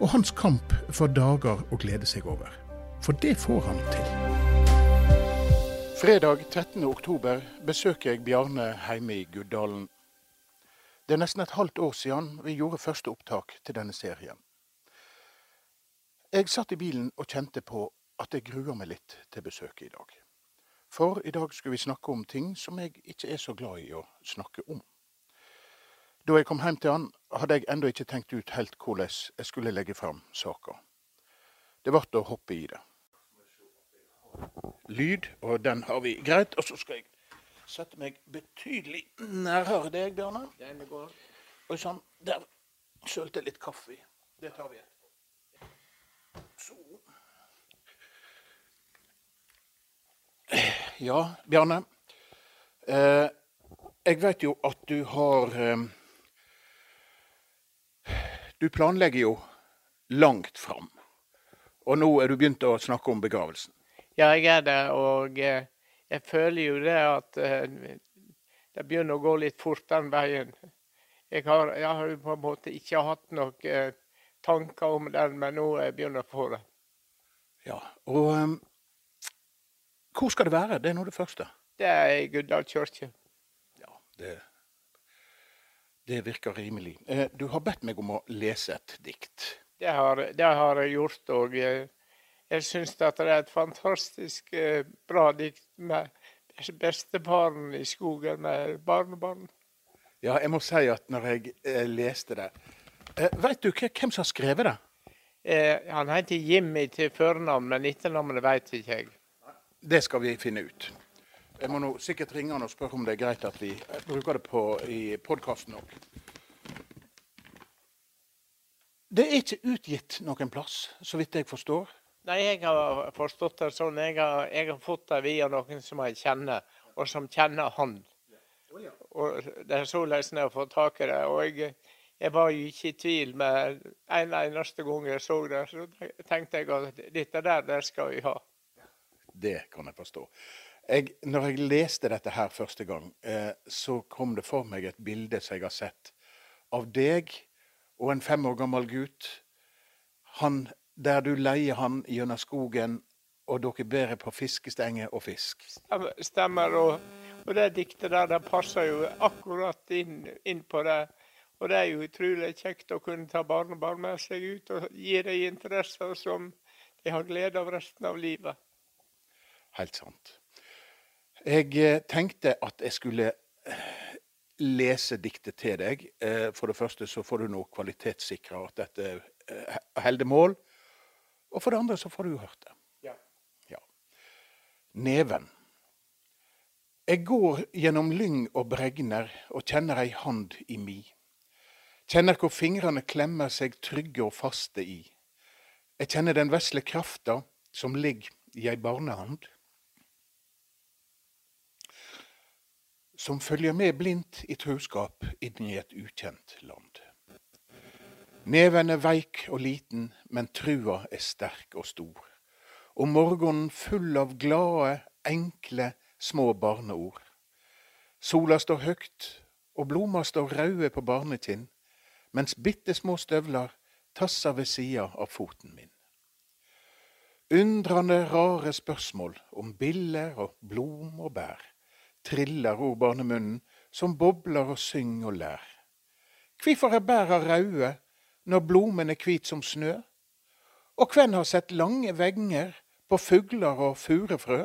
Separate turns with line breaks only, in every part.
og hans kamp for dager å glede seg over. For det får han til. Fredag 13. oktober besøker jeg Bjarne hjemme i Guddalen. Det er nesten et halvt år siden vi gjorde første opptak til denne serien. Jeg satt i bilen og kjente på at jeg gruer meg litt til besøket i dag. For i dag skulle vi snakke om ting som jeg ikke er så glad i å snakke om. Da jeg kom hjem til han, hadde jeg ennå ikke tenkt ut helt hvordan jeg skulle legge fram saka. Det ble å hoppe i det. Lyd, og den har vi greit. Og så skal jeg sette meg betydelig nærmere deg, Bjørne. Og sånn, der sølte litt kaffe. Det tar vi etterpå. Så Ja, Bjarne. Eh, jeg vet jo at du har eh, du planlegger jo langt fram. Og nå er du begynt å snakke om begravelsen.
Ja, jeg er det. Og eh, jeg føler jo det at eh, det begynner å gå litt fort den veien. Jeg har, jeg har på en måte ikke hatt noen eh, tanker om den, men nå begynner jeg å få det.
Ja, og um, hvor skal det være? Det er nå det første.
Det er i Guddal kirke.
Ja, det det virker rimelig. Eh, du har bedt meg om å lese et dikt.
Det har, det har jeg gjort, og jeg, syns det er et fantastisk eh, bra dikt med bestefaren i skogen med barnebarn.
Ja, jeg må si at når jeg eh, leste det Veit Vet du hvem som har skrevet det?
Eh, han heter Jimmy til førnavn, men etternavnet vet ikke jeg.
Det skal vi finne ut. Jeg må nå sikkert ringe han og spørre om det er greit at vi bruker det på, i podkasten òg. Det er ikke utgitt noen plass, så vidt jeg forstår.
Nei, jeg har forstått det sånn. Jeg har, jeg har fått det via noen som jeg kjenner, og som kjenner han. Og Det er således jeg har fått tak i det. Og jeg, jeg, var jo ikke i tvil med en eneste gang jeg så det. Så tenkte jeg at dette der, det skal vi ha.
Det kan jeg forstå. Jeg, når jeg leste dette her første gang, eh, så kom det for meg et bilde som jeg har sett av deg og en fem år gammel gutt. Han, der du leier han gjennom skogen, og dere bærer på fiskestenger og fisk.
Stemmer. Og, og det diktet der det passer jo akkurat inn, inn, på det. Og det er jo utrolig kjekt å kunne ta barnebarn med seg ut og gi dem interesser som de har glede av resten av livet.
Helt sant. Jeg eh, tenkte at jeg skulle eh, lese diktet til deg. Eh, for det første så får du nå kvalitetssikra at dette holder mål. Og for det andre så får du jo hørt det.
Ja.
ja. Neven. Jeg går gjennom lyng og bregner og kjenner ei hand i mi. Kjenner hvor fingrene klemmer seg trygge og faste i. Jeg kjenner den vesle krafta som ligger i ei barnehand. Som følger med blindt i truskap inn i et ukjent land. Neven er veik og liten, men trua er sterk og stor. Og morgenen full av glade, enkle, små barneord. Sola står høgt, og blomma står røde på barnekinn, mens bitte små støvler tasser ved sida av foten min. Undrende, rare spørsmål om biller og blom og bær triller ord barnemunnen, som bobler og synger og lær. Kvifor er bæra raude når blomen er kvit som snø? Og kven har sett lange venger på fugler og furefrø?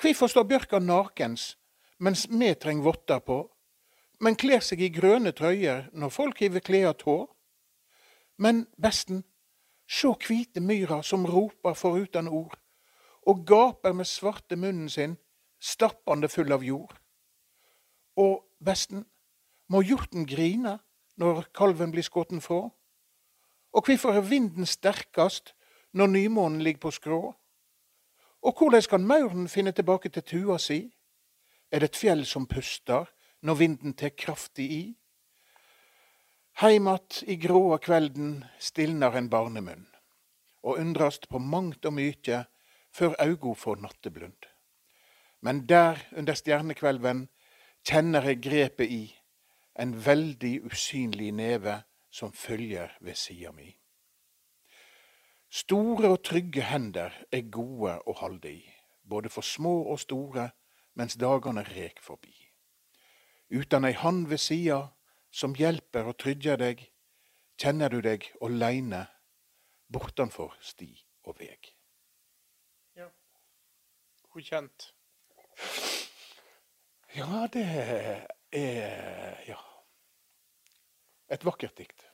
Kvifor står bjørka nakens mens me treng votter på, men kler seg i grønne trøyer når folk hiver klær tå? Men besten, sjå kvite myra som roper forutan ord, og gaper med svarte munnen sin stappande full av jord. Og besten, må hjorten grine når kalven blir skutt fra? Og hvorfor er vinden sterkest når nymånen ligger på skrå? Og hvordan kan mauren finne tilbake til tua si? Er det et fjell som puster når vinden tar kraftig i? Heimat i gråa kvelden stilner en barnemunn, og undrast på mangt og mykje før augo får natteblund. Men der under stjernekvelven kjenner jeg grepet i, en veldig usynlig neve som følger ved sida mi. Store og trygge hender er gode å holde i, både for små og store, mens dagene rek forbi. Utan ei hand ved sida som hjelper og trygger deg, kjenner du deg åleine bortanfor sti og veg.
Ja. Hvor kjent?
Ja, det er ja. Et vakkert dikt.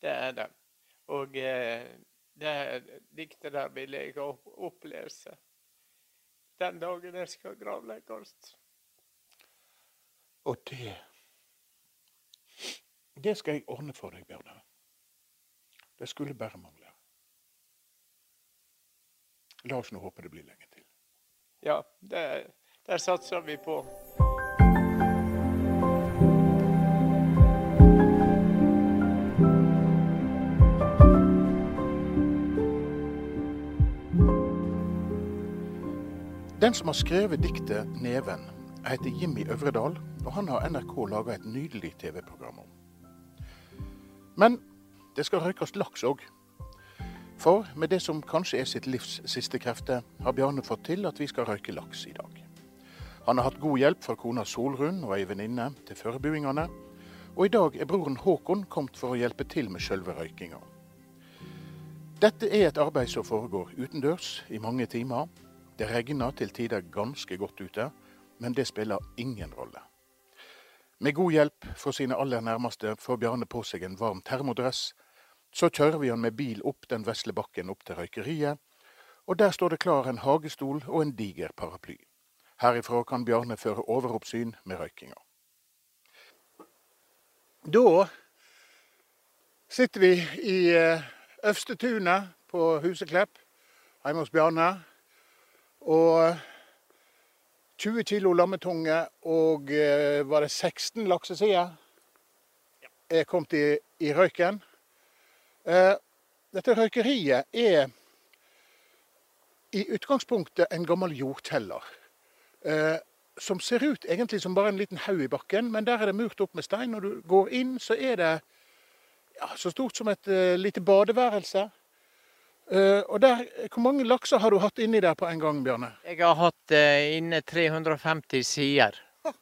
Det er det. Og eh, det diktet der vil jeg opplese den dagen jeg skal gravlegges.
Og det Det skal jeg ordne for deg, Bjørne. Det skulle bare mangle. La oss nå håpe det blir lenge til.
Ja, det, der satser vi på.
Den som har skrevet diktet 'Neven', heter Jimmy Øvredal, og han har NRK laga et nydelig TV-program om. Men det skal røykes laks òg. For med det som kanskje er sitt livs siste krefter, har Bjarne fått til at vi skal røyke laks i dag. Han har hatt god hjelp fra kona Solrun og ei venninne til forberedelsene, og i dag er broren Håkon kommet for å hjelpe til med sjølve røykinga. Dette er et arbeid som foregår utendørs i mange timer. Det regner til tider ganske godt ute, men det spiller ingen rolle. Med god hjelp fra sine aller nærmeste får Bjarne på seg en varm termodress. Så kjører vi han med bil opp den vesle bakken opp til røykeriet, og der står det klar en hagestol og en diger paraply. Herifra kan Bjarne føre overoppsyn med røykinga. Da sitter vi i eh, Øvstetunet på Huseklepp hjemme hos Bjarne. Og 20 kilo lammetunge og eh, var det 16 laksesider er kommet i, i røyken. Eh, dette røykeriet er i utgangspunktet en gammel jordkjeller. Eh, som ser ut egentlig som bare en liten haug i bakken, men der er det murt opp med stein. Når du går inn, så er det ja, så stort som et uh, lite badeværelse. Uh, og der, Hvor mange lakser har du hatt inni der på en gang, Bjørne?
Jeg har hatt uh, inne 350 sider.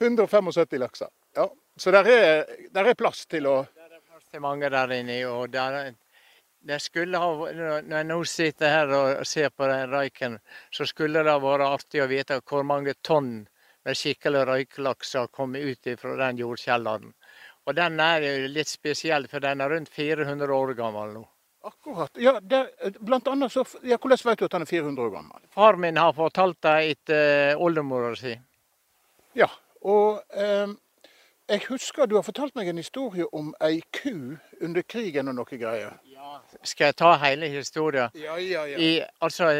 175 lakser. Ja, Så der er, der er plass til å
til mange der inne. og der, det skulle ha, Når jeg nå sitter her og ser på den røyken, så skulle det vært artig å vite hvor mange tonn med skikkelig røyklaks har kommet ut fra den jordkjelleren. Og den er jo litt spesiell, for den er rundt 400 år gammel nå.
Akkurat. Ja, det, blant annet så, ja, Hvordan vet du at den er 400 år gammel?
Far min har fortalt det etter oldemora si.
Ja, og eh, jeg husker du har fortalt meg en historie om ei ku under krigen og noe greier. Ja.
Skal jeg ta hele historien?
Ja, ja, ja.
I, altså,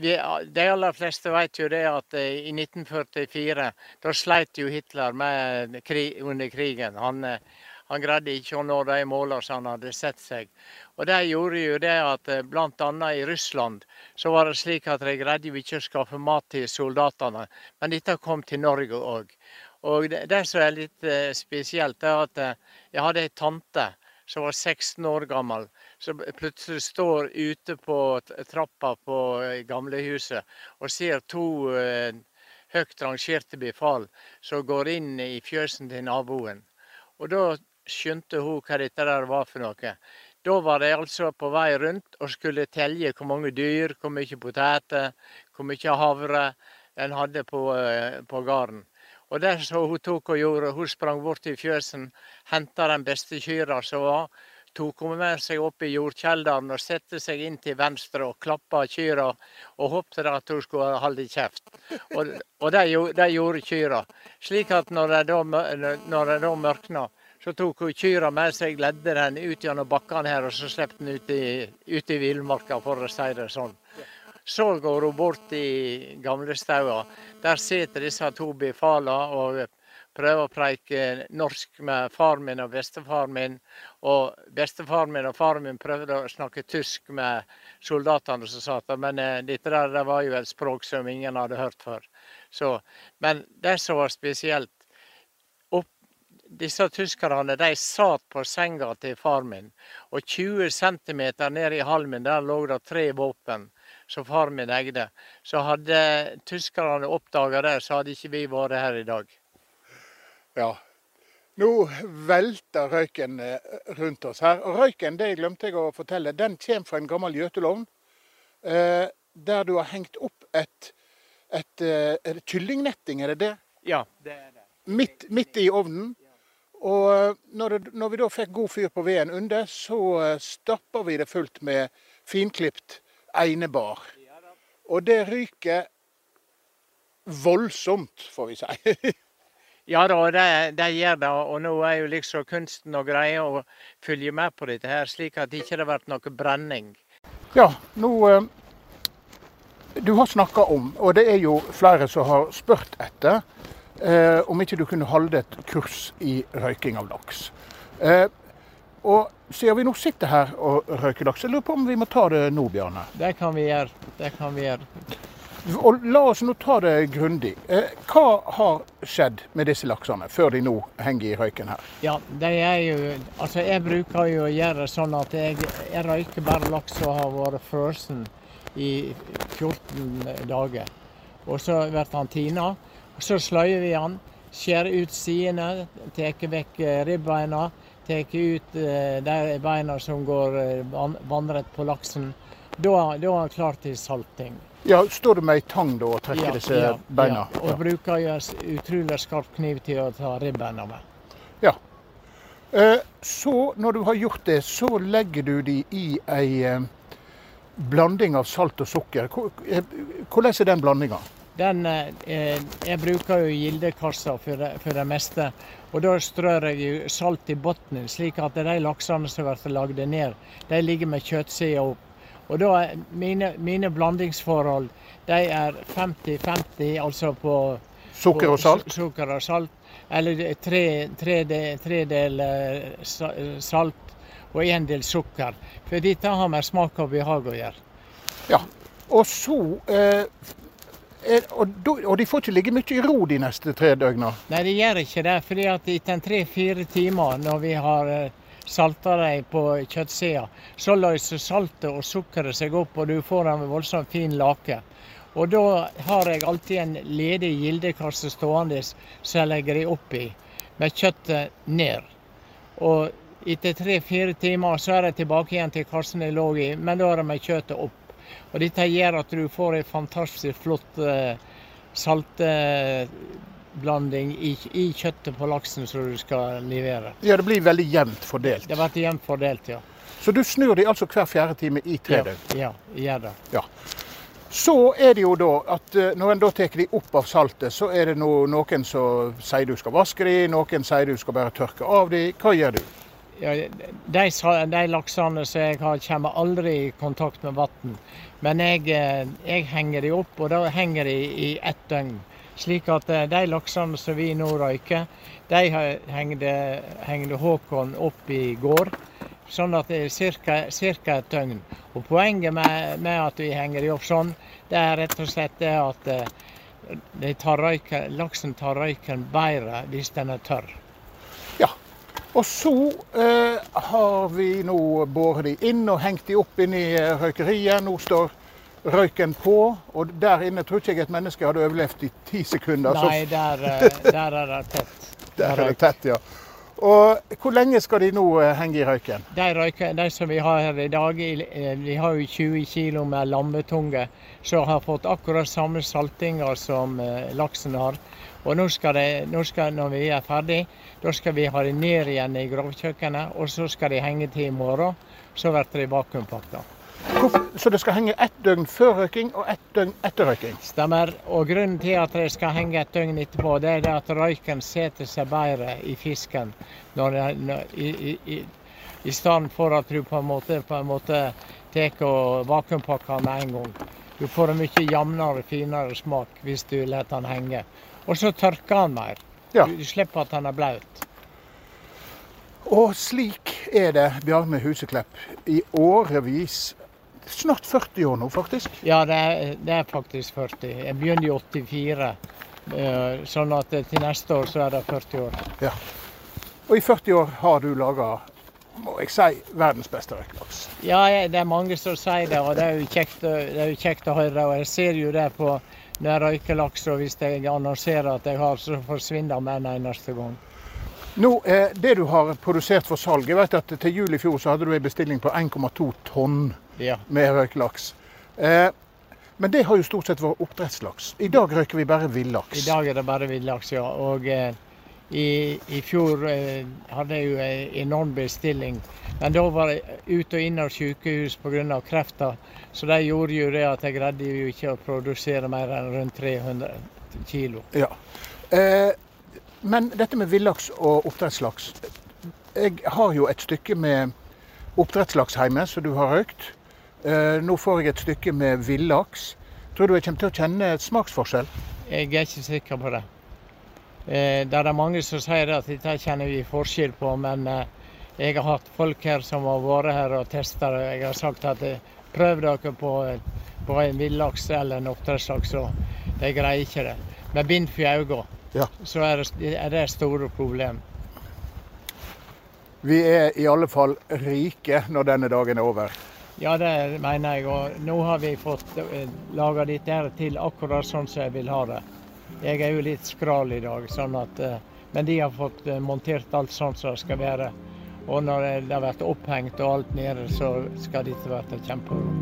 vi, de aller fleste vet jo det at eh, i 1944 da sleit jo Hitler med krig, under krigen. Han, eh, han greide ikke å nå de målene som han hadde sett seg. Og Det gjorde jo det at eh, bl.a. i Russland så var det slik at de greide ikke å skaffe mat til soldatene. Men dette kom til Norge òg. Og det, det som er litt spesielt, er at jeg hadde ei tante som var 16 år gammel, som plutselig står ute på trappa på gamlehuset og ser to eh, høyt rangerte befal som går inn i fjøsen til naboen. Og da skjønte hun hva dette der var for noe. Da var de altså på vei rundt og skulle telle hvor mange dyr, hvor mye poteter, hvor mye havre den hadde på, på gården. Og det som hun tok og gjorde, hun sprang bort til fjøsen, henta den beste kyrne som var, tok hun med seg opp i jordkjelleren og sette seg inn til venstre og klappa kyrne og håpte at hun skulle holde kjeft. Og, og det, det, gjorde kyrne. Slik at når det da, når mørkna, Så tok hun kyrne med seg, ledde den ut gjennom bakkene her, og så slapp den ut i, ut i villmarka, for å si det sånn. Så går hun bort i gamlestaua. Der sitter disse to befalene og prøver å preike norsk med far min og bestefar min. Og bestefar min og far min prøvde å snakke tysk med soldatene som satt der, men eh, dette der, det var jo et språk som ingen hadde hørt før. Så, men det som var spesielt Disse tyskerne de satt på senga til far min, og 20 cm ned i halmen der lå det tre våpen som far min eide. Så hadde tyskerne oppdaga det, så hadde ikke vi vært her i dag.
Ja. Nå velter røyken eh, rundt oss her. Og røyken, det glemte jeg å fortelle, den kommer fra en gammel gjøtelovn. Eh, der du har hengt opp et, et, eh, et kyllingnetting, er det det?
Ja, det er det.
Midt, midt i ovnen. Og når, det, når vi da fikk god fyr på veden under, så stappa vi det fullt med finklipt einebar. Og det ryker voldsomt, får vi si.
Ja da, det, det gjør det. Og nå er jo liksom kunsten å greie å følge med på dette her, slik at det ikke blir noe brenning.
Ja, nå eh, Du har snakka om, og det er jo flere som har spurt etter, eh, om ikke du kunne holde et kurs i røyking av laks. Eh, og siden vi nå sitter her og røyker laks, jeg lurer på om vi må ta det nå, Bjarne.
Det kan vi gjøre. Det kan vi gjøre.
Og la oss nå ta det grundig. Eh, hva har skjedd med disse laksene før de nå henger i røyken her?
Ja, det er jo Altså, jeg bruker jo å gjøre det sånn at jeg, jeg røyker bare laks som har vært frossen i 14 dager. Og så blir han tina. Så sløyer vi han. Skjærer ut sidene, tar vekk ribbeina. Tar ut eh, de beina som går eh, vannrett på laksen. Da, da er han klar til salting.
Ja, Står du med ei tang da og trekker disse beina?
Ja. Og bruker jo en utrolig skarp kniv til å ta ribbeina med.
Ja. Eh, Så når du har gjort det, så legger du de i ei blanding av salt og sukker. Hvordan er den blandinga?
Den, eh, jeg bruker jo gildekassa for for det meste. Og da strør jeg jo salt i bunnen, slik at de laksene som blir lagd ned, de ligger med kjøttsida opp. Og da er mine, mine blandingsforhold de er 50-50, altså på
Sukker og salt?
Sukker og salt. Eller er tre, tre, de- tre del eh, salt og én del sukker. For dette har med smak og behag å gjøre.
Ja. Og så eh, og, de får ikke ligge mye i ro de neste tre døgna?
Nei, de gjør ikke det. fordi at etter tre-fire timer, når vi har eh, salta dem på kjøttsida, så løser saltet og sukkeret seg opp, og du får en voldsomt fin lake. Og da har jeg alltid en ledig gildekasse stående som jeg legger opp oppi, med kjøttet ned. Og etter tre-fire timer så er jeg tilbake igjen til kassen jeg lå i, men da er det med kjøttet opp. Og dette gjør at du får en fantastisk flott eh, salteblanding i, i kjøttet på laksen som du skal levere.
Ja, det blir veldig jevnt fordelt.
Det blir jevnt fordelt, ja.
Så du snur de altså hver fjerde time i tre
Ja,
døgn?
ja, gjør det. Ja.
Så er det jo da at eh, når en da tar de opp av saltet, så er det noen som sier du skal vaske de, noen sier du skal bare tørke av de. Hva gjør du?
Ja, de, de laksene som jeg har, kommer aldri i kontakt med vann. Men jeg, eh, jeg henger de opp, og da henger de i ett døgn. Slik at eh, de laksene som vi nå røyker, de hengde, Håkon opp i går. Sånn at det er ca. et døgn. Og Poenget med, med at vi henger de opp sånn, det er rett og slett det at eh, tar røyken, laksen tar røyken bedre hvis den er tørr.
Og så eh, har vi nå båret de inn og hengt de opp inni i eh, røykeriet. Nå står røyken på, og der inne tror ikke jeg et menneske hadde overlevd i ti sekunder. så
Nei, der, eh, der er det tett.
Der er det tett, ja. Og hvor lenge skal de nå eh, henge i røyken?
De, røyken, de som vi har her i dag, eh, vi har jo 20 kg med lammetunge, som har fått akkurat samme saltinger som eh, laksen har. Og nå skal de, nå skal, når vi er ferdig, da skal vi ha de ned igjen i grovkjøkkenet, og så skal de henge til i morgen. Så blir de vakuumpakka.
Så det skal henge ett døgn før røyking og ett døgn etter røyking?
Stemmer. Og grunnen til at det skal henge et døgn etterpå, det er at røyken setter seg bedre i fisken. Når når, i, i, i, I stedet for at du på en måte, på en måte tar og vakuumpakker med en gang. Du får en mye jevnere, finere smak hvis du lar den henge. Og så tørker den mer.
Ja.
Du, du slipper at den er blaut.
Og slik er det Bjarne Huseklepp i årevis. Snart 40 år nå, faktisk.
Ja, det er, det er faktisk 40. Jeg begynte i 84. eh, Sånn at til neste år så er det 40 år. Ja.
Og i 40 år har du laga, må jeg si, verdens beste røykelaks.
Ja, det er mange som sier det, og det er jo kjekt, det er jo kjekt å høre. Og jeg ser jo det på når jeg røyker laks, og hvis jeg annonserer at jeg har, så forsvinner med en eneste gang.
Nå, eh, Det du har produsert for salg Jeg vet at Til jul i fjor så hadde du en bestilling på 1,2 tonn
Ja.
med røykelaks. Eh, men det har jo stort sett vært oppdrettslaks. I dag røyker vi bare
I dag er det bare villaks, ja. Og eh, i, i fjor eh, hadde jeg jo en enorm bestilling. Men da var jeg ute og inn av sykehus pga. krefter. Så det gjorde jo det at jeg greide jo ikke å produsere mer enn rundt 300 kilo.
Ja. Eh, men dette med villaks og oppdrettslaks Jeg har jo et stykke med oppdrettslaks hjemme som du har røykt. Eh, nå får jeg et stykke med villaks. Tror du jeg kommer til å kjenne et smaksforskjell?
Jeg er ikke sikker på det. Eh, det er mange som sier at dette kjenner vi forskjell på, men eh, jeg har hatt folk her som har vært her og testa det. Jeg har sagt at prøv dere på, på en villaks eller en oppdrettslaks, og de greier ikke det. Med bind for øynene
Ja.
så er det, er det store problem.
Vi er i alle fall rike når denne dagen er over.
Ja, det mener jeg. Og nå har vi fått eh, laga dette til akkurat sånn som jeg vil ha det. Jeg er jo litt skral i dag, sånn at eh, Men de har fått eh, montert alt sånn som det skal være. Og når det har vært opphengt og alt nede, så skal dette være kjempebra.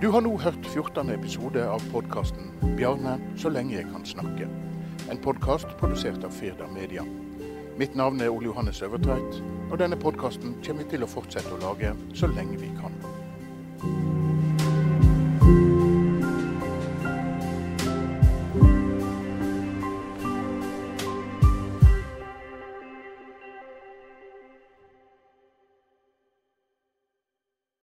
Du har nå hørt 14. episode av podkasten 'Bjarne så lenge jeg kan snakke'. En podkast produsert av Firda Media. Mitt navn er Ole Johannes Øvertveit, og denne podkasten kommer vi til å fortsette å lage så lenge vi kan.